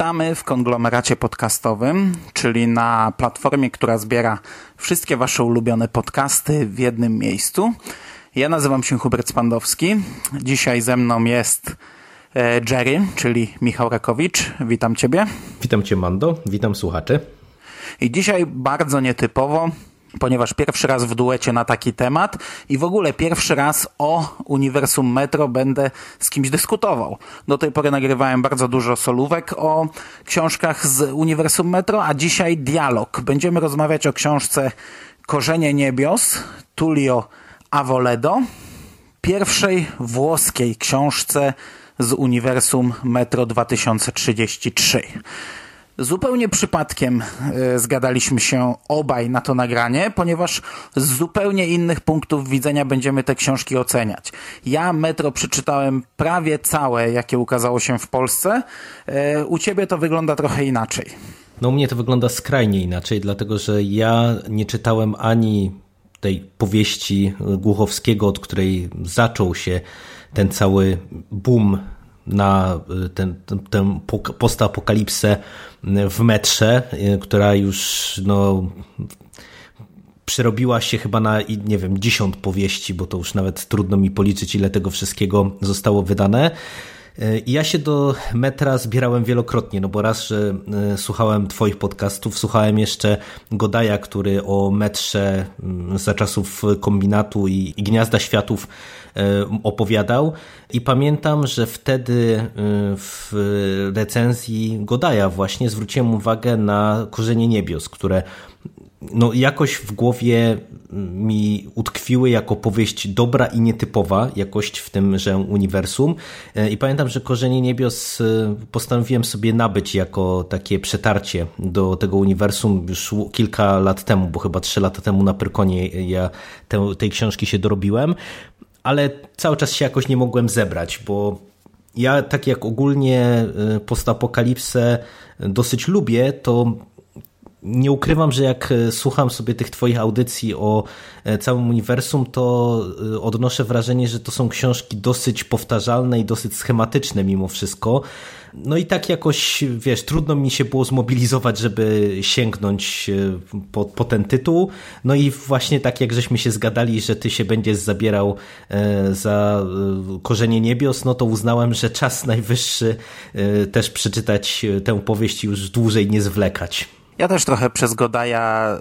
Witamy w konglomeracie podcastowym, czyli na platformie, która zbiera wszystkie Wasze ulubione podcasty w jednym miejscu. Ja nazywam się Hubert Spandowski. Dzisiaj ze mną jest e, Jerry, czyli Michał Rakowicz. Witam Ciebie. Witam Cię, Mando. Witam słuchaczy. I dzisiaj bardzo nietypowo, ponieważ pierwszy raz w duecie na taki temat i w ogóle pierwszy raz o uniwersum Metro będę z kimś dyskutował. Do tej pory nagrywałem bardzo dużo solówek o książkach z uniwersum Metro, a dzisiaj dialog. Będziemy rozmawiać o książce Korzenie Niebios, Tullio Avoledo, pierwszej włoskiej książce z uniwersum Metro 2033. Zupełnie przypadkiem y, zgadaliśmy się obaj na to nagranie, ponieważ z zupełnie innych punktów widzenia będziemy te książki oceniać. Ja Metro przeczytałem prawie całe, jakie ukazało się w Polsce. Y, u ciebie to wygląda trochę inaczej. No u mnie to wygląda skrajnie inaczej, dlatego że ja nie czytałem ani tej powieści Głuchowskiego, od której zaczął się ten cały boom na ten, tę postapokalipsę w metrze, która już no, przerobiła się chyba na, nie wiem, dziesiąt powieści, bo to już nawet trudno mi policzyć, ile tego wszystkiego zostało wydane. I ja się do metra zbierałem wielokrotnie, no bo raz, że e, słuchałem Twoich podcastów, słuchałem jeszcze Godaja, który o metrze mm, za czasów kombinatu i, Gniazda Światów e, opowiadał. I pamiętam, że wtedy e, w recenzji Godaja właśnie zwróciłem uwagę na Korzenie Niebios, które no jakoś w głowie mi utkwiły jako powieść dobra i nietypowa jakość w tymże uniwersum. I pamiętam, że Korzenie Niebios e, postanowiłem sobie nabyć jako takie przetarcie do tego uniwersum już kilka lat temu, bo chyba trzy lata temu na Pyrkonie ja te, tej książki się dorobiłem, ale cały czas się jakoś nie mogłem zebrać, bo ja tak jak ogólnie e, postapokalipsę dosyć lubię, to nie ukrywam, że jak e, słucham sobie tych Twoich audycji o e, całym uniwersum, to e, odnoszę wrażenie, że to są książki dosyć powtarzalne i dosyć schematyczne mimo wszystko. No i tak jakoś, wiesz, trudno mi się było zmobilizować, żeby sięgnąć po, po ten tytuł. No i właśnie tak jak żeśmy się zgadali, że ty się będziesz zabierał za Korzenie Niebios, no to uznałem, że czas najwyższy też przeczytać tę powieść i już dłużej nie zwlekać. Ja też trochę przez Godaja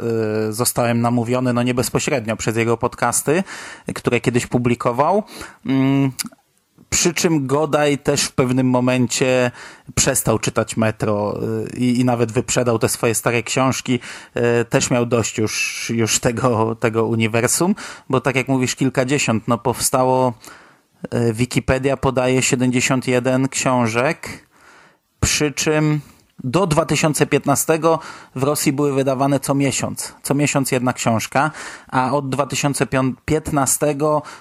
y, zostałem namówiony, no nie bezpośrednio, przez jego podcasty, które kiedyś publikował. Mm, przy czym Godaj też w pewnym momencie przestał czytać Metro y, i, i, nawet wyprzedał te swoje stare książki. Y, też miał dość już, już tego, tego uniwersum, bo tak jak mówisz, kilkadziesiąt, no powstało, Wikipedia podaje 71 książek, przy czym do 2015 w Rosji były wydawane co miesiąc. Co miesiąc jedna książka, a od 2015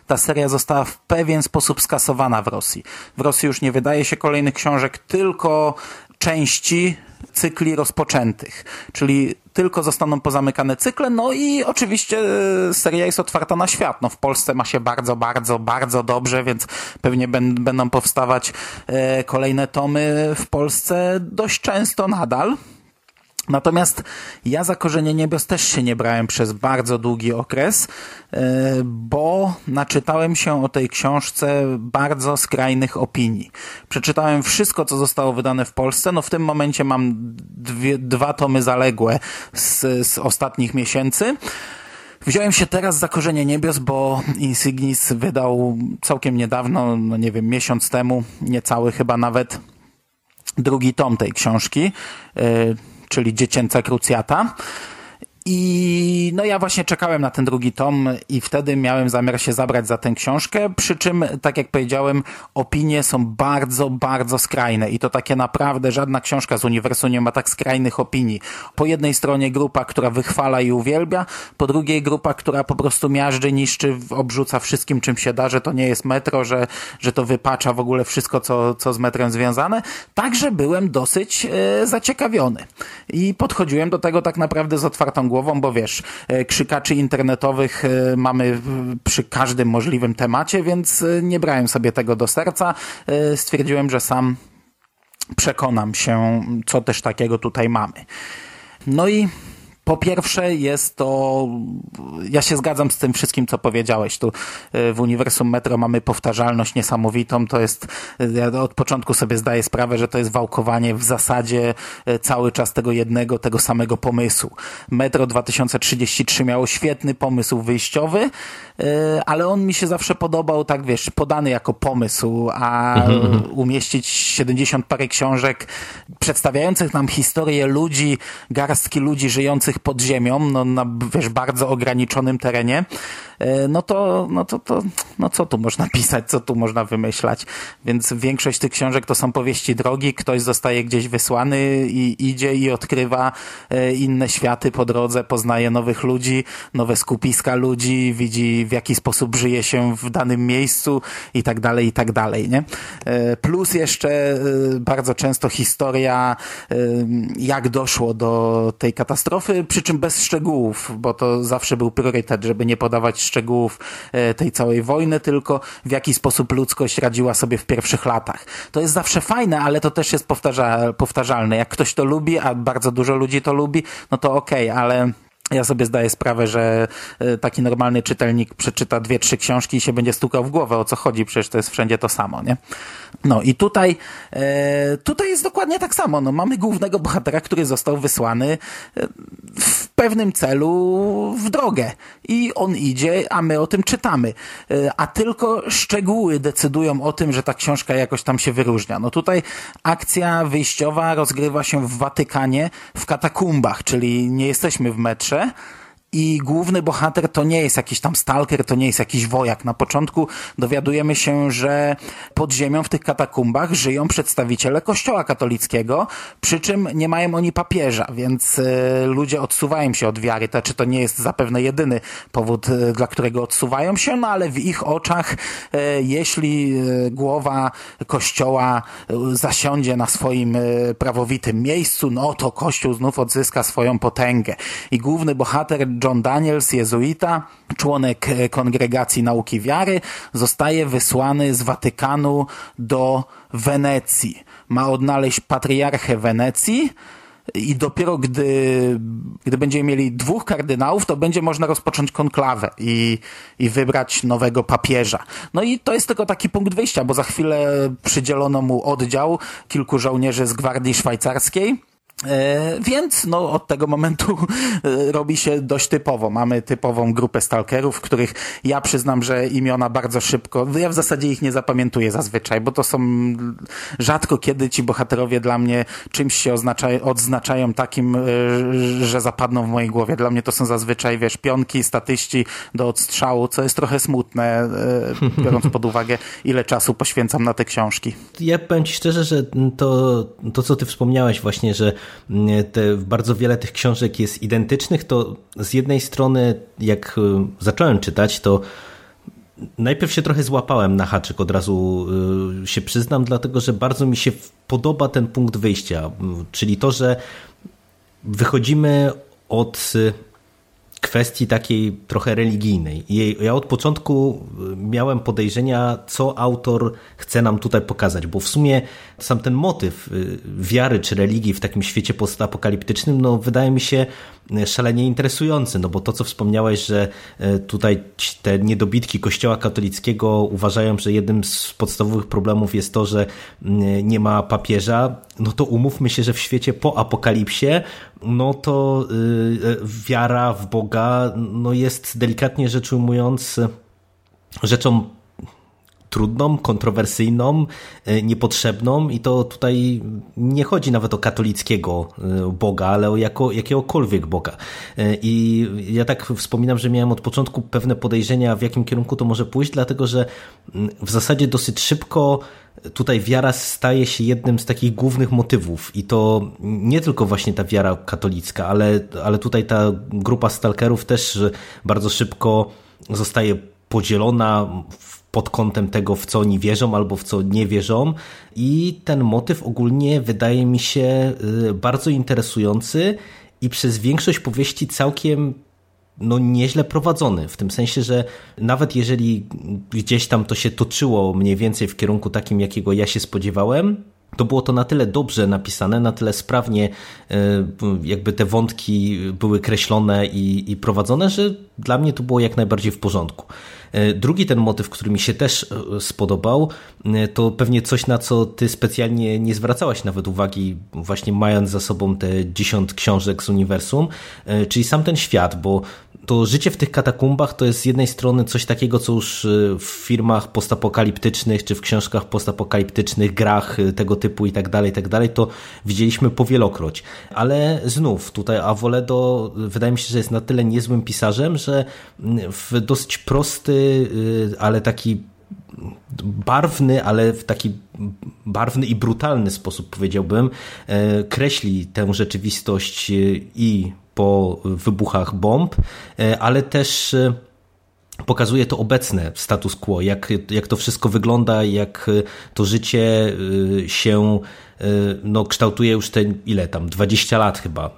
ta seria została w pewien sposób skasowana w Rosji. W Rosji już nie wydaje się kolejnych książek, tylko części cykli rozpoczętych, czyli tylko zostaną pozamykane cykle, no i oczywiście e, seria jest otwarta na świat. No w Polsce ma się bardzo, bardzo, bardzo dobrze, więc pewnie będą powstawać e, kolejne tomy w Polsce dość często nadal. Natomiast ja za Korzenie Niebios też się nie brałem przez bardzo długi okres, e, bo naczytałem się o tej książce bardzo skrajnych opinii. Przeczytałem wszystko, co zostało wydane w Polsce. No w tym momencie mam dwie, dwa tomy zaległe z, z ostatnich miesięcy. Wziąłem się teraz za Korzenie Niebios, bo Insignis wydał całkiem niedawno, no nie wiem, miesiąc temu, niecały chyba nawet, drugi tom tej książki e, czyli dziecięca krucjata. I no ja właśnie czekałem na ten drugi tom i wtedy miałem zamiar się zabrać za tę książkę, przy czym, tak jak powiedziałem, opinie są bardzo, bardzo skrajne i to takie naprawdę żadna książka z uniwersum nie ma tak skrajnych opinii. Po jednej stronie grupa, która wychwala i uwielbia, po drugiej grupa, która po prostu miażdży, niszczy, obrzuca wszystkim czym się da, że to nie jest metro, że, że to wypacza w ogóle wszystko, co, co z metrem związane. Także byłem dosyć e, zaciekawiony i podchodziłem do tego tak naprawdę z otwartą głową, bo wiesz, e, krzykaczy internetowych e, mamy przy każdym możliwym temacie, więc e, nie brałem sobie tego do serca. Stwierdziłem, że sam przekonam się, co też takiego tutaj mamy. No i po pierwsze jest to, ja się zgadzam z tym wszystkim, co powiedziałeś. Tu e, w Uniwersum Metro mamy powtarzalność niesamowitą. To jest, ja od początku sobie zdaję sprawę, że to jest wałkowanie w zasadzie e, cały czas tego jednego, tego samego pomysłu. Metro 2033 miało świetny pomysł wyjściowy, ale on mi się zawsze podobał, tak wiesz, podany jako pomysł, a umieścić 70 parę książek przedstawiających nam historię ludzi, garstki ludzi żyjących pod ziemią, no, na wiesz, bardzo ograniczonym terenie, e, no to, no to, to, no co tu można pisać, co tu można wymyślać. Więc większość tych książek to są powieści drogi, ktoś zostaje gdzieś wysłany i idzie i odkrywa e, inne światy po drodze, poznaje nowych ludzi, nowe skupiska ludzi, widzi w jaki sposób żyje się w danym miejscu i tak dalej, i tak dalej, nie? E, plus jeszcze bardzo często historia, jak doszło do tej katastrofy, przy czym bez szczegółów, bo to zawsze był priorytet, żeby nie podawać szczegółów e, tej całej wojny, tylko w jaki sposób ludzkość radziła sobie w pierwszych latach. To jest zawsze fajne, ale to też jest powtarza powtarzalne. Jak ktoś to lubi, a bardzo dużo ludzi to lubi, no to okej, okay, ale ja sobie zdaję sprawę, że e, taki normalny czytelnik przeczyta dwie, trzy książki i się będzie stukał w głowę, o co chodzi, przecież to jest wszędzie to samo, nie? No i tutaj, e, tutaj jest dokładnie tak samo. No, mamy głównego bohatera, który został wysłany e, w pewnym celu w drogę. I on idzie, a my o tym czytamy. A tylko szczegóły decydują o tym, że ta książka jakoś tam się wyróżnia. No tutaj akcja wyjściowa rozgrywa się w Watykanie, w katakumbach, czyli nie jesteśmy w metrze, 诶 i główny bohater to nie jest jakiś tam stalker, to nie jest jakiś wojak. Na początku dowiadujemy się, że pod ziemią w tych katakumbach żyją przedstawiciele kościoła katolickiego, przy czym nie mają oni papieża, więc y, ludzie odsuwają się od wiary. To, czy to nie jest zapewne jedyny powód, y, dla którego odsuwają się, no ale w ich oczach, y, jeśli głowa kościoła zasiądzie na swoim prawowitym miejscu, no to kościół znów odzyska swoją potęgę. I główny bohater John Daniels, jezuita, członek e, Kongregacji Nauki Wiary, zostaje wysłany z Watykanu do Wenecji. Ma odnaleźć patriarchę Wenecji, i dopiero gdy, gdy będziemy mieli dwóch kardynałów, to będzie można rozpocząć konklawę i, i wybrać nowego papieża. No i to jest tylko taki punkt wyjścia, bo za chwilę przydzielono mu oddział kilku żołnierzy z Gwardii Szwajcarskiej, więc no, od tego momentu e, robi się dość typowo. Mamy typową grupę stalkerów, których ja przyznam, że imiona bardzo szybko, ja w zasadzie ich nie zapamiętuję zazwyczaj, bo to są rzadko kiedy ci bohaterowie dla mnie czymś się oznaczają, odznaczają takim, e, że zapadną w mojej głowie. Dla mnie to są zazwyczaj, wiesz, pionki, statyści do odstrzału, co jest trochę smutne, biorąc pod uwagę, ile czasu poświęcam na te książki. Ja powiem ci szczerze, że to, to co ty wspomniałeś właśnie, że te, bardzo wiele tych książek jest identycznych, to z jednej strony, jak e, zacząłem czytać, to najpierw się trochę złapałem na haczyk, od razu e, się przyznam, dlatego że bardzo mi się podoba ten punkt wyjścia, czyli to, że wychodzimy od kwestii takiej trochę religijnej. ja od początku y, miałem podejrzenia, co autor chce nam tutaj pokazać, bo w sumie sam ten motyw y, wiary czy religii w takim świecie postapokaliptycznym, no wydaje mi się szalenie interesujący, no bo to, co wspomniałeś, że y, tutaj te niedobitki kościoła katolickiego uważają, że jednym z podstawowych problemów jest to, że nie ma papieża, no to umówmy się, że w świecie po apokalipsie, no to wiara w Boga no jest delikatnie rzecz ujmując rzeczą trudną, kontrowersyjną, niepotrzebną i to tutaj nie chodzi nawet o katolickiego Boga, ale o jako, jakiegokolwiek Boga. I ja tak wspominam, że miałem od początku pewne podejrzenia, w jakim kierunku to może pójść, dlatego że w zasadzie dosyć szybko tutaj wiara staje się jednym z takich głównych motywów i to nie tylko właśnie ta wiara katolicka, ale, ale tutaj ta grupa stalkerów też bardzo szybko zostaje podzielona pod kątem tego, w co oni wierzą albo w co nie wierzą i ten motyw ogólnie wydaje mi się y, bardzo interesujący i przez większość powieści całkiem no nieźle prowadzony, w tym sensie, że nawet jeżeli gdzieś tam to się toczyło mniej więcej w kierunku takim, jakiego ja się spodziewałem, to było to na tyle dobrze napisane, na tyle sprawnie e, jakby te wątki były kreślone i, i prowadzone, że dla mnie to było jak najbardziej w porządku. E, drugi ten motyw, który mi się też e, spodobał, to pewnie coś, na co ty specjalnie nie zwracałaś nawet uwagi, właśnie mając za sobą te dziesiąt książek z uniwersum, czyli sam ten świat, bo to życie w tych katakumbach to jest z jednej strony coś takiego, co już w firmach postapokaliptycznych, czy w książkach postapokaliptycznych, grach tego typu i tak dalej, tak dalej, to widzieliśmy powielokroć. Ale znów, tutaj Avoledo wydaje mi się, że jest na tyle niezłym pisarzem, że w dosyć prosty, y, ale taki barwny, ale w taki barwny i brutalny sposób powiedziałbym, kreśli tę rzeczywistość i po wybuchach bomb, ale też pokazuje to obecne status quo, jak, jak to wszystko wygląda, jak to życie się no, kształtuje już te, ile tam, 20 lat chyba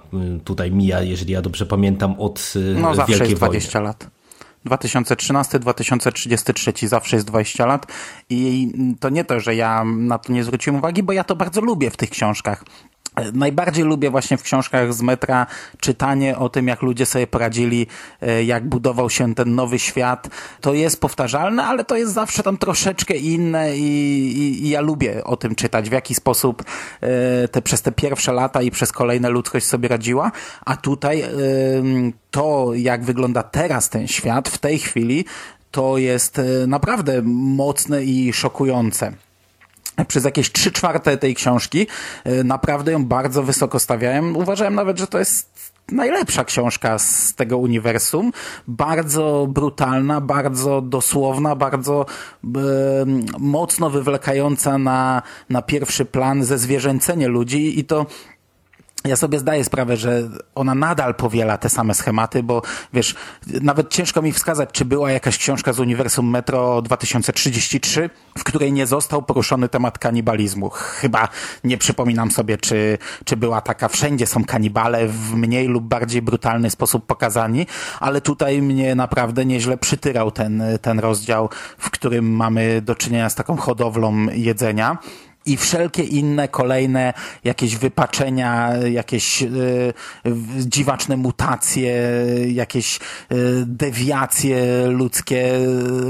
tutaj mija, jeżeli ja dobrze pamiętam, od no, zawsze Wielkiej jest 20 wojny. lat. 2013-2033 zawsze jest 20 lat i to nie to, że ja na to nie zwróciłem uwagi, bo ja to bardzo lubię w tych książkach. Najbardziej lubię właśnie w książkach z metra czytanie o tym, jak ludzie sobie poradzili, e, jak budował się ten nowy świat. To jest powtarzalne, ale to jest zawsze tam troszeczkę inne i, i, i ja lubię o tym czytać, w jaki sposób e, te przez te pierwsze lata i przez kolejne ludzkość sobie radziła. A tutaj to, jak wygląda teraz ten świat w tej chwili, to jest e, naprawdę mocne i szokujące przez jakieś trzy czwarte tej książki y, naprawdę ją bardzo wysoko stawiałem. Uważałem nawet, że to jest najlepsza książka z tego uniwersum. Bardzo brutalna, bardzo dosłowna, bardzo e, mocno wywlekająca na, na pierwszy plan ze zwierzęcenie ludzi i to ja sobie zdaję sprawę, że ona nadal powiela te same schematy, bo wiesz, nawet ciężko mi wskazać, czy była jakaś książka z Uniwersum Metro 2033, w której nie został poruszony temat kanibalizmu. Chyba nie przypominam sobie, czy, czy była taka. Wszędzie są kanibale w mniej lub bardziej brutalny sposób pokazani, ale tutaj mnie naprawdę nieźle przytyrał ten, ten rozdział, w którym mamy do czynienia z taką hodowlą jedzenia i wszelkie inne kolejne jakieś wypaczenia, jakieś y, dziwaczne mutacje, jakieś y, dewiacje ludzkie,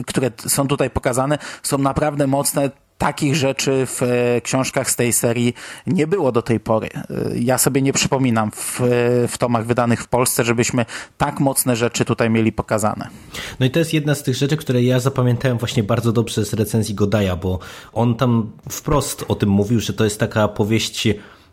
które są tutaj pokazane, są naprawdę mocne takich rzeczy w e, książkach z tej serii nie było do tej pory. E, ja sobie nie przypominam w, e, w tomach wydanych w Polsce, żebyśmy tak mocne rzeczy tutaj mieli pokazane. No i to jest jedna z tych rzeczy, które ja zapamiętałem właśnie bardzo dobrze z recenzji Godaja, bo on tam wprost o tym mówił, że to jest taka powieść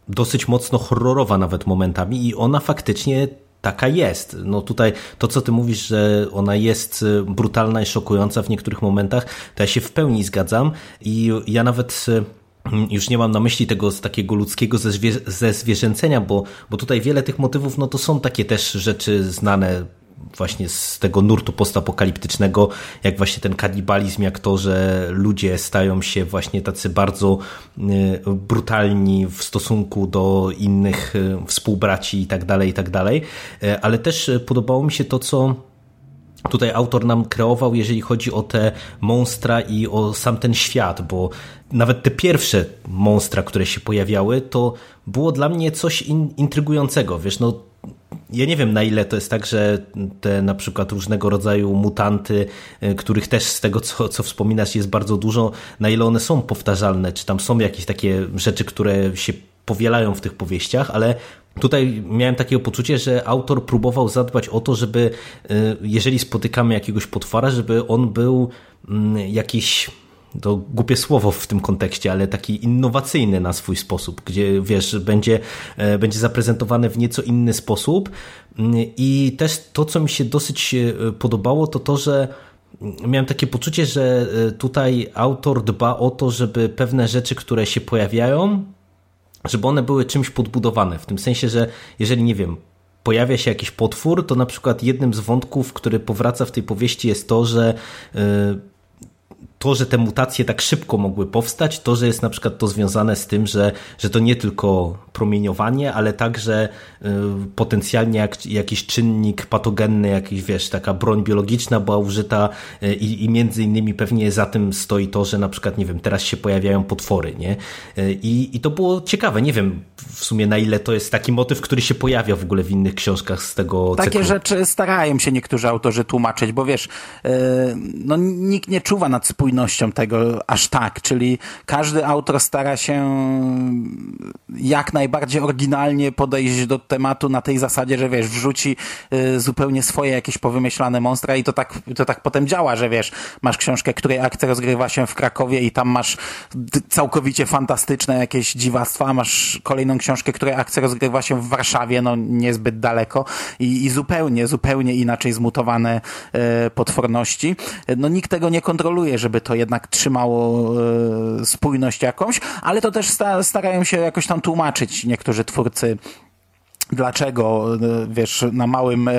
dosyć mocno horrorowa nawet momentami i ona faktycznie taka jest. No tutaj to, co ty mówisz, że ona jest y, brutalna i szokująca w niektórych momentach, to ja się w pełni zgadzam i ja nawet y, już nie mam na myśli tego z takiego ludzkiego ze, ze zwierzęcenia, bo, bo tutaj wiele tych motywów, no to są takie też rzeczy znane właśnie z tego nurtu postapokaliptycznego, jak właśnie ten kanibalizm, jak to, że ludzie stają się właśnie tacy bardzo y, brutalni w stosunku do innych y, współbraci i tak dalej, i tak dalej. Y, ale też podobało mi się to, co tutaj autor nam kreował, jeżeli chodzi o te monstra i o sam ten świat, bo nawet te pierwsze monstra, które się pojawiały, to było dla mnie coś in, intrygującego. Wiesz, no ja nie wiem na ile to jest tak, że te na przykład różnego rodzaju mutanty, y, których też z tego co, co wspominasz jest bardzo dużo, na ile one są powtarzalne, czy tam są jakieś takie rzeczy, które się powielają w tych powieściach, ale tutaj miałem takie poczucie, że autor próbował zadbać o to, żeby y, jeżeli spotykamy jakiegoś potwora, żeby on był mm, jakiś to głupie słowo w tym kontekście, ale taki innowacyjny na swój sposób, gdzie wiesz, będzie, e, będzie zaprezentowane w nieco inny sposób. I też to, co mi się dosyć e, podobało, to to, że miałem takie poczucie, że e, tutaj autor dba o to, żeby pewne rzeczy, które się pojawiają, żeby one były czymś podbudowane. W tym sensie, że jeżeli, nie wiem, pojawia się jakiś potwór, to na przykład jednym z wątków, który powraca w tej powieści jest to, że to, że te mutacje tak szybko mogły powstać, to, że jest na przykład to związane z tym, że, że to nie tylko promieniowanie, ale także y, potencjalnie jak, jakiś czynnik patogenny, jakiś, wiesz, taka broń biologiczna była użyta y, i, między innymi pewnie za tym stoi to, że na przykład, nie wiem, teraz się pojawiają potwory, nie? Y, I, i to było ciekawe. Nie wiem w sumie na ile to jest taki motyw, który się pojawia w ogóle w innych książkach z tego Takie cyklu. rzeczy starają się niektórzy autorzy tłumaczyć, bo wiesz, no nikt nie czuwa nad spójnością spójnością tego aż tak, czyli każdy autor stara się jak najbardziej oryginalnie podejść do tematu na tej zasadzie, że wiesz, wrzuci y, zupełnie swoje jakieś powymyślane monstra i to tak, to tak potem działa, że wiesz, masz książkę, której akcja rozgrywa się w Krakowie i tam masz całkowicie fantastyczne jakieś dziwactwa, masz kolejną książkę, której akcja rozgrywa się w Warszawie, no niezbyt daleko i, i zupełnie, zupełnie inaczej zmutowane e, potworności. No nikt tego nie kontroluje, żeby to jednak trzymało e, spójność jakąś, ale to też starają się jakoś tam tłumaczyć niektórzy twórcy dlaczego, e, wiesz, na małym, e,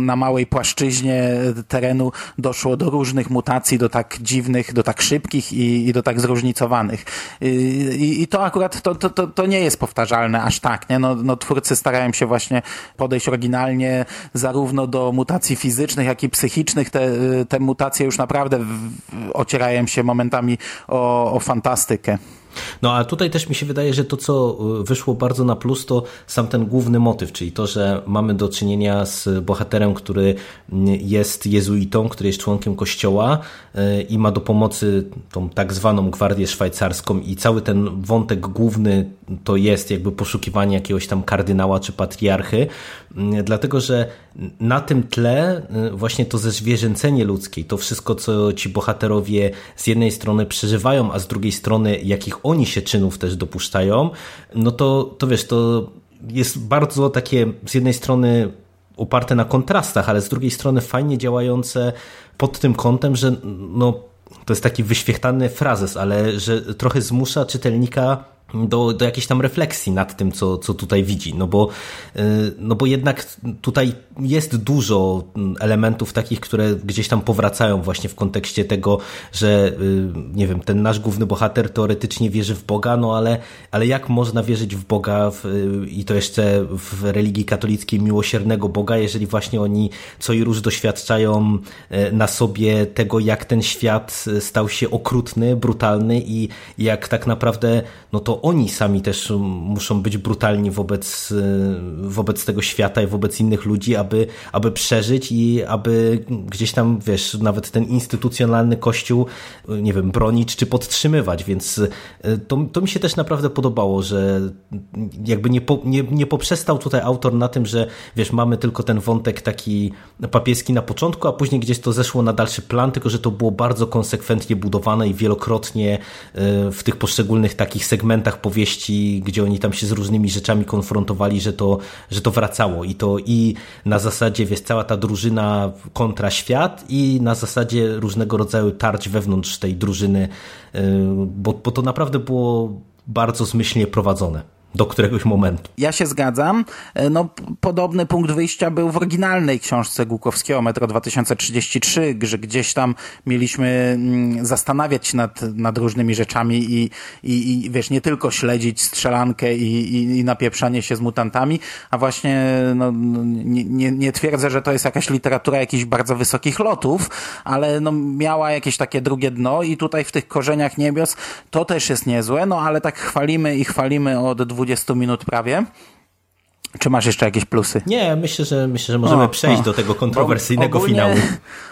na małej płaszczyźnie terenu doszło do różnych mutacji, do tak dziwnych, do tak szybkich i, i do tak zróżnicowanych. I, i to akurat, to, to, to, to, nie jest powtarzalne aż tak, nie? No, no, twórcy starają się właśnie podejść oryginalnie zarówno do mutacji fizycznych, jak i psychicznych. Te, te mutacje już naprawdę ocierają się momentami o, o fantastykę. No a tutaj też mi się wydaje, że to co y, wyszło bardzo na plus to sam ten główny motyw, czyli to, że mamy do czynienia z bohaterem, który mm, jest jezuitą, który jest członkiem kościoła y, i ma do pomocy tą tak zwaną gwardię szwajcarską i cały ten wątek główny to jest jakby poszukiwanie jakiegoś tam kardynała czy patriarchy, mm, dlatego że na tym tle y, właśnie to zerzwierzęcenie ludzkie, to wszystko co ci bohaterowie z jednej strony przeżywają, a z drugiej strony jakich oni się czynów też dopuszczają, no to, to wiesz, to jest bardzo takie z jednej strony oparte na kontrastach, ale z drugiej strony fajnie działające pod tym kątem, że no, to jest taki wyświechtany frazes, ale że trochę zmusza czytelnika do, do jakiejś tam refleksji nad tym, co, co tutaj widzi. No bo, y, no bo jednak tutaj jest dużo elementów takich, które gdzieś tam powracają właśnie w kontekście tego, że y, nie wiem, ten nasz główny bohater teoretycznie wierzy w Boga, no ale, ale jak można wierzyć w Boga w, i to jeszcze w religii katolickiej miłosiernego Boga, jeżeli właśnie oni co i róż doświadczają y, na sobie tego, jak ten świat stał się okrutny, brutalny i jak tak naprawdę no to oni sami też muszą być brutalni wobec, wobec tego świata i wobec innych ludzi, aby, aby przeżyć i aby gdzieś tam, wiesz, nawet ten instytucjonalny kościół, nie wiem, bronić czy podtrzymywać, więc e, to, to mi się też naprawdę podobało, że jakby nie, po, nie, nie poprzestał tutaj autor na tym, że wiesz, mamy tylko ten wątek taki papieski na początku, a później gdzieś to zeszło na dalszy plan, tylko że to było bardzo konsekwentnie budowane i wielokrotnie e, w tych poszczególnych takich segmentach powieści, gdzie oni tam się z różnymi rzeczami konfrontowali, że to, że to wracało. I to i na zasadzie, wiesz, cała ta drużyna kontra świat i na zasadzie różnego rodzaju tarć wewnątrz tej drużyny, y, bo, bo to naprawdę było bardzo zmyślnie prowadzone do któregoś momentu. Ja się zgadzam. E, no, podobny punkt wyjścia był w oryginalnej książce Głukowskiego Metro 2033, że gdzieś tam mieliśmy mm, zastanawiać się nad, nad różnymi rzeczami i, i, i wiesz, nie tylko śledzić strzelankę i, i, i napieprzanie się z mutantami, a właśnie no, nie, nie, nie twierdzę, że to jest jakaś literatura jakichś bardzo wysokich lotów, ale no, miała jakieś takie drugie dno i tutaj w tych korzeniach niebios to też jest niezłe, no ale tak chwalimy i chwalimy od 20 20 minut prawie. Czy masz jeszcze jakieś plusy? Nie, myślę, że myślę, że możemy o, przejść o. do tego kontrowersyjnego finału.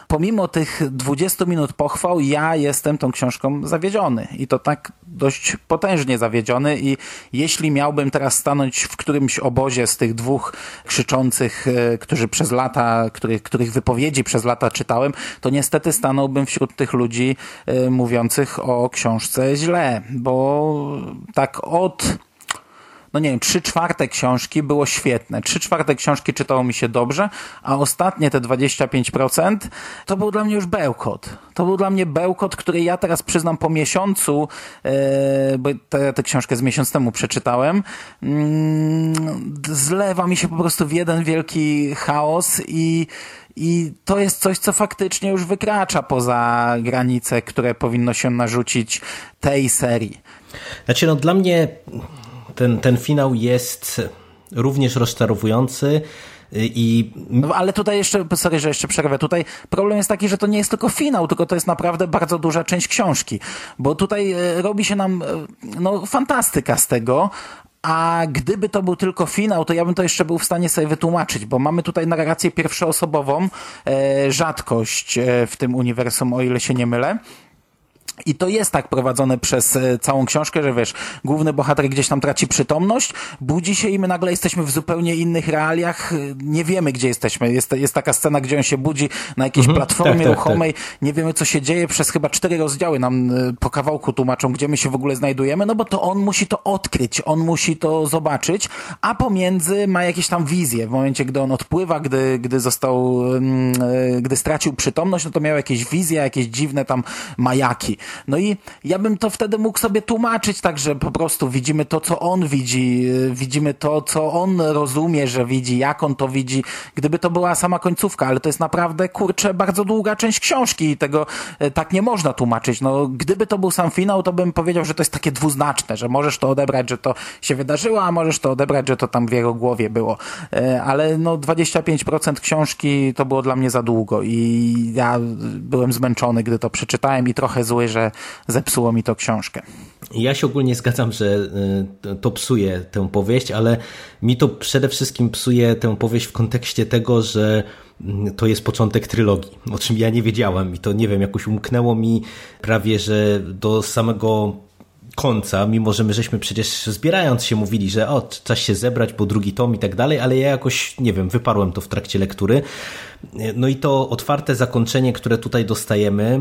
Pomimo tych 20 minut pochwał, ja jestem tą książką zawiedziony. I to tak dość potężnie zawiedziony i jeśli miałbym teraz stanąć w którymś obozie z tych dwóch krzyczących, e, którzy przez lata, których, których wypowiedzi przez lata czytałem, to niestety stanąłbym wśród tych ludzi e, mówiących o książce źle, bo tak od no nie wiem, trzy czwarte książki było świetne. Trzy czwarte książki czytało mi się dobrze, a ostatnie te 25% to był dla mnie już bełkot. To był dla mnie bełkot, który ja teraz przyznam po miesiącu, yy, bo tę książkę z miesiąc temu przeczytałem, yy, zlewa mi się po prostu w jeden wielki chaos i i to jest coś, co faktycznie już wykracza poza granice, które powinno się narzucić tej serii. Znaczy, no dla mnie ten, ten finał jest również rozczarowujący. I... No, ale tutaj jeszcze, sorry, że jeszcze przerwę, tutaj problem jest taki, że to nie jest tylko finał, tylko to jest naprawdę bardzo duża część książki, bo tutaj e, robi się nam e, no, fantastyka z tego, a gdyby to był tylko finał, to ja bym to jeszcze był w stanie sobie wytłumaczyć, bo mamy tutaj narrację pierwszoosobową, e, rzadkość w tym uniwersum, o ile się nie mylę. I to jest tak prowadzone przez e, całą książkę, że wiesz, główny bohater gdzieś tam traci przytomność, budzi się i my nagle jesteśmy w zupełnie innych realiach, nie wiemy gdzie jesteśmy. Jest, jest taka scena, gdzie on się budzi na jakiejś mhm, platformie tak, tak, ruchomej, tak. nie wiemy co się dzieje, przez chyba cztery rozdziały nam e, po kawałku tłumaczą, gdzie my się w ogóle znajdujemy, no bo to on musi to odkryć, on musi to zobaczyć, a pomiędzy ma jakieś tam wizje. W momencie, gdy on odpływa, gdy, gdy został, mm, e, gdy stracił przytomność, no to miał jakieś wizje, jakieś dziwne tam majaki. No i ja bym to wtedy mógł sobie tłumaczyć tak, że po prostu widzimy to, co on widzi, y, widzimy to, co on rozumie, że widzi, jak on to widzi, gdyby to była sama końcówka, ale to jest naprawdę, kurczę, bardzo długa część książki i tego y, tak nie można tłumaczyć. No, gdyby to był sam finał, to bym powiedział, że to jest takie dwuznaczne, że możesz to odebrać, że to się wydarzyło, a możesz to odebrać, że to tam w jego głowie było. Y, ale no 25% książki to było dla mnie za długo i ja byłem zmęczony, gdy to przeczytałem i trochę zły, że zepsuło mi to książkę. Ja się ogólnie zgadzam, że y, to psuje tę powieść, ale mi to przede wszystkim psuje tę powieść w kontekście tego, że mm, to jest początek trylogii, o czym ja nie wiedziałem i to nie wiem, jakoś umknęło mi prawie, że do samego końca, mimo że my żeśmy przecież zbierając się mówili, że o, czas się zebrać, bo drugi tom i tak dalej, ale ja jakoś, nie wiem, wyparłem to w trakcie lektury. No i to otwarte zakończenie, które tutaj dostajemy,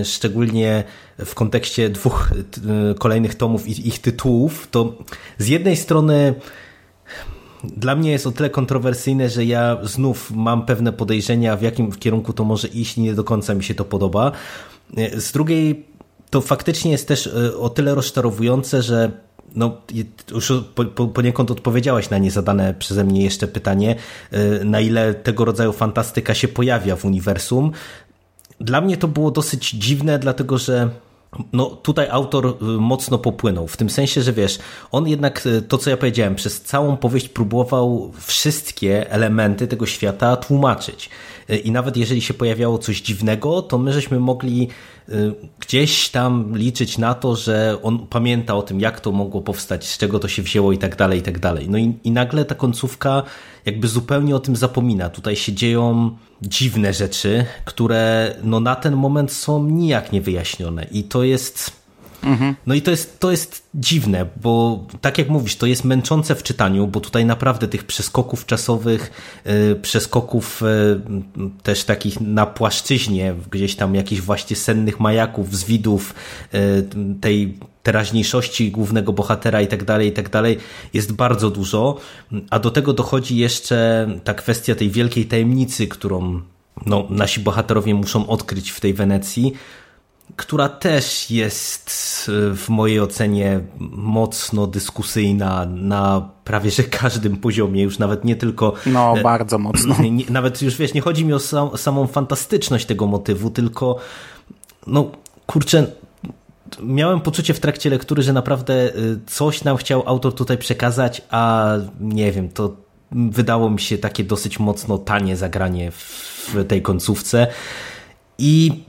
e, szczególnie w kontekście dwóch e, kolejnych tomów i ich tytułów, to z jednej strony dla mnie jest o tyle kontrowersyjne, że ja znów mam pewne podejrzenia, w jakim kierunku to może iść nie do końca mi się to podoba. E, z drugiej to faktycznie jest też o tyle rozczarowujące, że no, już poniekąd odpowiedziałeś na niezadane przeze mnie jeszcze pytanie, y, na ile tego rodzaju fantastyka się pojawia w uniwersum. Dla mnie to było dosyć dziwne, dlatego że no tutaj autor y, mocno popłynął, w tym sensie, że wiesz, on jednak y, to, co ja powiedziałem, przez całą powieść próbował wszystkie elementy tego świata tłumaczyć. I nawet jeżeli się pojawiało coś dziwnego, to my żeśmy mogli Y, gdzieś tam liczyć na to, że on pamięta o tym, jak to mogło powstać, z czego to się wzięło i tak dalej, i tak dalej. No i, i nagle ta końcówka jakby zupełnie o tym zapomina. Tutaj się dzieją dziwne rzeczy, które no na ten moment są nijak niewyjaśnione i to jest Mhm. No i to jest, to jest dziwne, bo tak jak mówisz, to jest męczące w czytaniu, bo tutaj naprawdę tych przeskoków czasowych, yy, przeskoków yy, też takich na płaszczyźnie, gdzieś tam jakichś właśnie sennych majaków, zwidów, yy, tej teraźniejszości głównego bohatera i tak dalej, i tak dalej, jest bardzo dużo, a do tego dochodzi jeszcze ta kwestia tej wielkiej tajemnicy, którą no, nasi bohaterowie muszą odkryć w tej Wenecji, która też jest e, w mojej ocenie mocno dyskusyjna na prawie że każdym poziomie, już nawet nie tylko. No, e, bardzo mocno. Nie, nawet już wiesz, nie chodzi mi o sam, samą fantastyczność tego motywu, tylko no kurczę. Miałem poczucie w trakcie lektury, że naprawdę e, coś nam chciał autor tutaj przekazać, a nie wiem, to wydało mi się takie dosyć mocno tanie zagranie w tej końcówce. I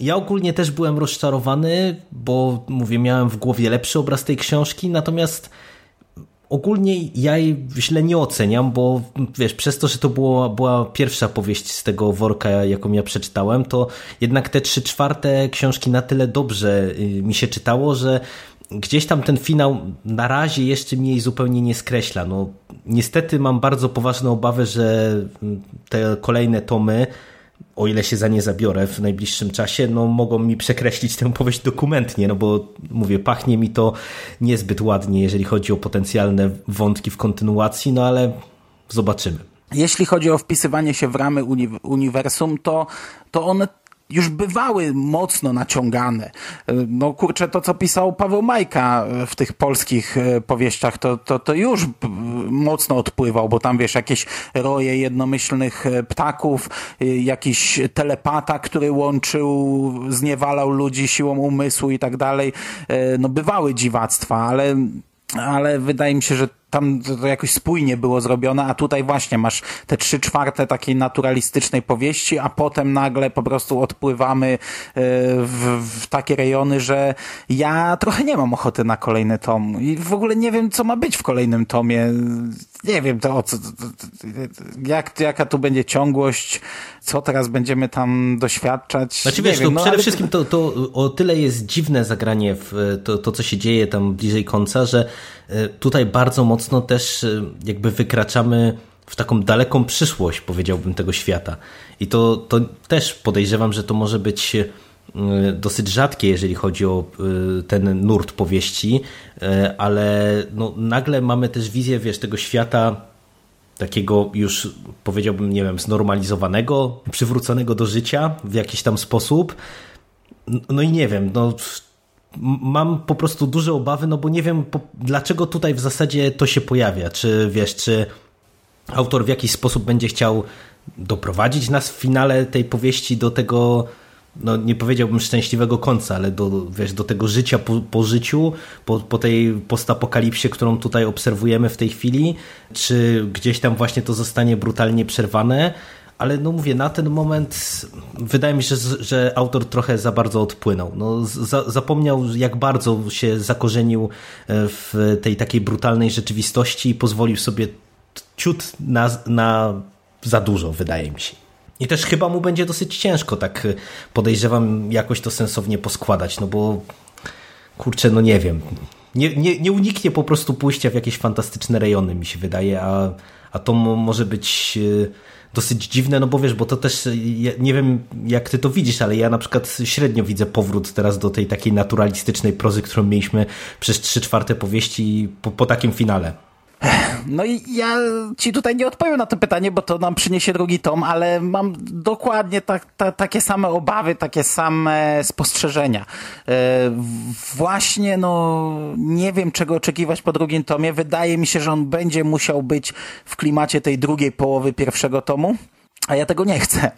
ja ogólnie też byłem rozczarowany, bo mówię, miałem w głowie lepszy obraz tej książki, natomiast ogólnie ja jej źle nie oceniam, bo wiesz, przez to, że to było, była pierwsza powieść z tego worka, jaką ja przeczytałem, to jednak te trzy czwarte książki na tyle dobrze y, mi się czytało, że gdzieś tam ten finał na razie jeszcze mi jej zupełnie nie skreśla. No, niestety mam bardzo poważne obawy, że te kolejne tomy o ile się za nie zabiorę w najbliższym czasie, no mogą mi przekreślić tę powieść dokumentnie, no bo mówię, pachnie mi to niezbyt ładnie, jeżeli chodzi o potencjalne wątki w kontynuacji, no ale zobaczymy. Jeśli chodzi o wpisywanie się w ramy uni uniwersum, to, to one już bywały mocno naciągane. No kurczę, to co pisał Paweł Majka w tych polskich e, powieściach, to, to, to już mocno odpływał, bo tam wiesz, jakieś roje jednomyślnych ptaków, jakiś telepata, który łączył, zniewalał ludzi siłą umysłu i tak dalej. No bywały dziwactwa, ale, ale wydaje mi się, że tam to jakoś spójnie było zrobione, a tutaj właśnie masz te trzy czwarte takiej naturalistycznej powieści, a potem nagle po prostu odpływamy e, w, w takie rejony, że ja trochę nie mam ochoty na kolejny tom i w ogóle nie wiem, co ma być w kolejnym tomie. Nie wiem, to, to, to, jak, jaka tu będzie ciągłość, co teraz będziemy tam doświadczać. Znaczy wiesz, wiem, no, przede ale... wszystkim to, to o tyle jest dziwne zagranie w to, to, co się dzieje tam bliżej końca, że e, tutaj bardzo mocno mocno też e, jakby wykraczamy w taką daleką przyszłość, powiedziałbym, tego świata. I to, to też podejrzewam, że to może być e, dosyć rzadkie, jeżeli chodzi o e, ten nurt powieści, ale no, nagle mamy też wizję, wiesz, tego świata takiego już powiedziałbym, nie wiem, znormalizowanego, przywróconego do życia w jakiś tam sposób. No i nie wiem, no mam po prostu duże obawy, no bo nie wiem po, dlaczego tutaj w zasadzie to się pojawia. Czy wiesz, czy autor w jakiś sposób będzie chciał doprowadzić nas w finale tej powieści do tego, no nie powiedziałbym szczęśliwego końca, ale do, wiesz, do tego życia po, po życiu, po, po tej postapokalipsie, którą tutaj obserwujemy w tej chwili, czy gdzieś tam właśnie to zostanie brutalnie przerwane, ale no mówię, na ten moment wydaje mi się, że, autor trochę za bardzo odpłynął. No, za, zapomniał, jak bardzo się zakorzenił e, w tej takiej brutalnej rzeczywistości i pozwolił sobie ciut na, na za dużo, wydaje mi się. I też chyba mu będzie dosyć ciężko, tak podejrzewam, jakoś to sensownie poskładać, no bo kurczę, no nie wiem. Nie, nie, nie uniknie po prostu pójścia w jakieś fantastyczne rejony, mi się wydaje, a, a to może być e, dosyć dziwne, no bo wiesz, bo to też, ja nie wiem jak ty to widzisz, ale ja na przykład średnio widzę powrót teraz do tej takiej naturalistycznej prozy, którą mieliśmy przez trzy czwarte powieści po, po takim finale. No i ja ci tutaj nie odpowiem na to pytanie, bo to nam przyniesie drugi tom, ale mam dokładnie ta, takie same obawy, takie same spostrzeżenia. E, właśnie, no, nie wiem czego oczekiwać po drugim tomie. Wydaje mi się, że on będzie musiał być w klimacie tej drugiej połowy pierwszego tomu. A ja tego nie chcę.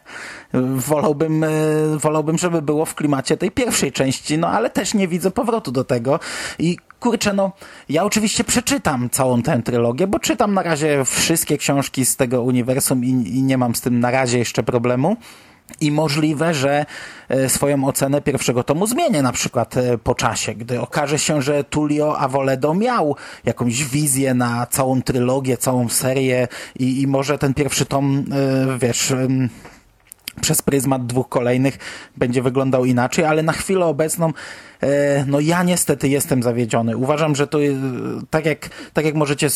Wolałbym, e, wolałbym, żeby było w klimacie tej pierwszej części, no ale też nie widzę powrotu do tego. I kurczę, no, ja oczywiście przeczytam całą tę trylogię, bo czytam na razie wszystkie książki z tego uniwersum i, i nie mam z tym na razie jeszcze problemu. I możliwe, że e, swoją ocenę pierwszego tomu zmienię na przykład e, po czasie, gdy okaże się, że Tullio Avoledo miał jakąś wizję na całą trylogię, całą serię i, i może ten pierwszy tom, e, wiesz, przez pryzmat dwóch kolejnych będzie wyglądał inaczej, ale na chwilę obecną e, no ja niestety jestem zawiedziony. Uważam, że to e, tak jak, tak jak możecie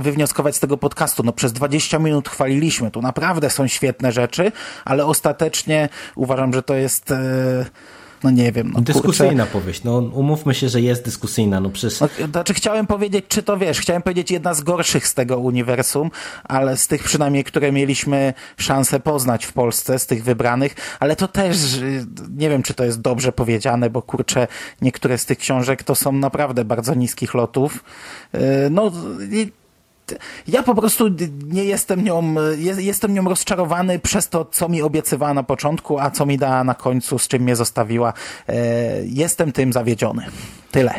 wywnioskować z tego podcastu, no przez 20 minut chwaliliśmy, tu naprawdę są świetne rzeczy, ale ostatecznie uważam, że to jest e, no nie wiem. No, dyskusyjna kurczę. powieść, no umówmy się, że jest dyskusyjna. No, przecież... no, znaczy chciałem powiedzieć, czy to wiesz, chciałem powiedzieć jedna z gorszych z tego uniwersum, ale z tych przynajmniej, które mieliśmy szansę poznać w Polsce, z tych wybranych, ale to też nie wiem, czy to jest dobrze powiedziane, bo kurczę, niektóre z tych książek to są naprawdę bardzo niskich lotów. Yy, no i ja po prostu nie jestem nią, jestem nią rozczarowany przez to, co mi obiecywała na początku, a co mi dała na końcu, z czym mnie zostawiła. E, jestem tym zawiedziony. Tyle.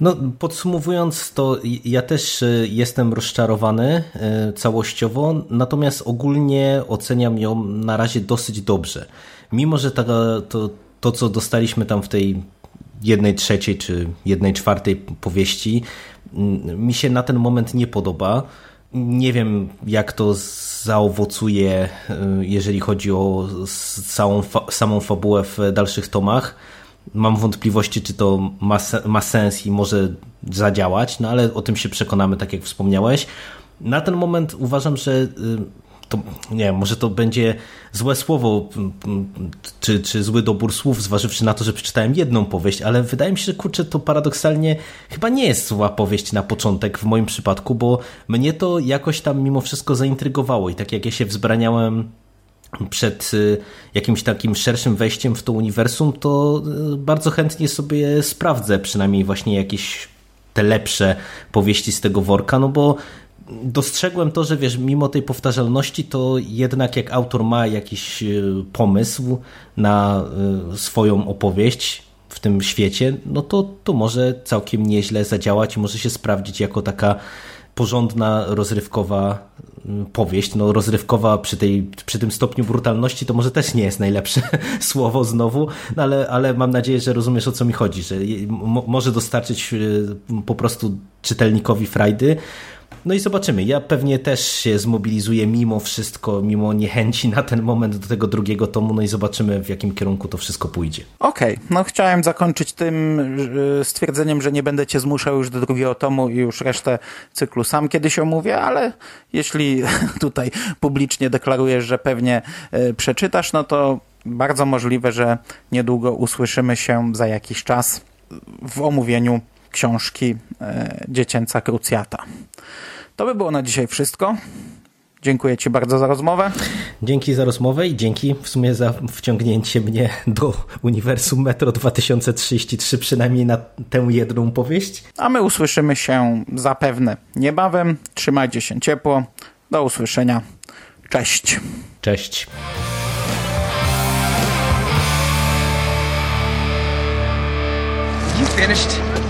No, podsumowując, to ja też e, jestem rozczarowany e, całościowo, natomiast ogólnie oceniam ją na razie dosyć dobrze. Mimo, że ta, to, to, co dostaliśmy tam w tej jednej trzeciej czy jednej czwartej powieści, mi się na ten moment nie podoba. Nie wiem, jak to zaowocuje, y, jeżeli chodzi o całą, samą fabułę w dalszych tomach. mam wątpliwości, czy to ma, ma sens i może zadziałać, no ale o tym się przekonamy, tak jak wspomniałeś. Na ten moment uważam, że y, to, nie wiem, może to będzie złe słowo, czy, czy zły dobór słów, zważywszy na to, że przeczytałem jedną powieść, ale wydaje mi się, że kurczę, to paradoksalnie chyba nie jest zła powieść na początek w moim przypadku, bo mnie to jakoś tam mimo wszystko zaintrygowało i tak jak ja się wzbraniałem przed y, jakimś takim szerszym wejściem w to uniwersum, to y, bardzo chętnie sobie sprawdzę przynajmniej właśnie jakieś te lepsze powieści z tego worka, no bo dostrzegłem to, że wiesz, mimo tej powtarzalności, to jednak jak autor ma jakiś y, pomysł na swoją opowieść w tym świecie, no to, to może całkiem nieźle zadziałać i może się sprawdzić jako taka porządna, rozrywkowa mm, powieść. No, rozrywkowa przy, tej, przy tym stopniu brutalności to może też nie jest najlepsze słowo znowu, no ale, ale mam nadzieję, że rozumiesz o co mi chodzi, że może dostarczyć y, po prostu czytelnikowi frajdy, no i zobaczymy. Ja pewnie też się zmobilizuję mimo wszystko, mimo niechęci na ten moment do tego drugiego tomu, no i zobaczymy w jakim kierunku to wszystko pójdzie. Okej, okay. no chciałem zakończyć tym stwierdzeniem, że nie będę cię zmuszał już do drugiego tomu i już resztę cyklu sam kiedyś omówię, ale jeśli tutaj publicznie deklarujesz, że pewnie e, przeczytasz, no to bardzo możliwe, że niedługo usłyszymy się za jakiś czas w omówieniu książki e, Dziecięca Krucjata. To by było na dzisiaj wszystko. Dziękuję Ci bardzo za rozmowę. Dzięki za rozmowę i dzięki w sumie za wciągnięcie mnie do uniwersum Metro 2033, przynajmniej na tę jedną powieść. A my usłyszymy się zapewne niebawem. Trzymajcie się ciepło. Do usłyszenia. Cześć. Cześć. You finished?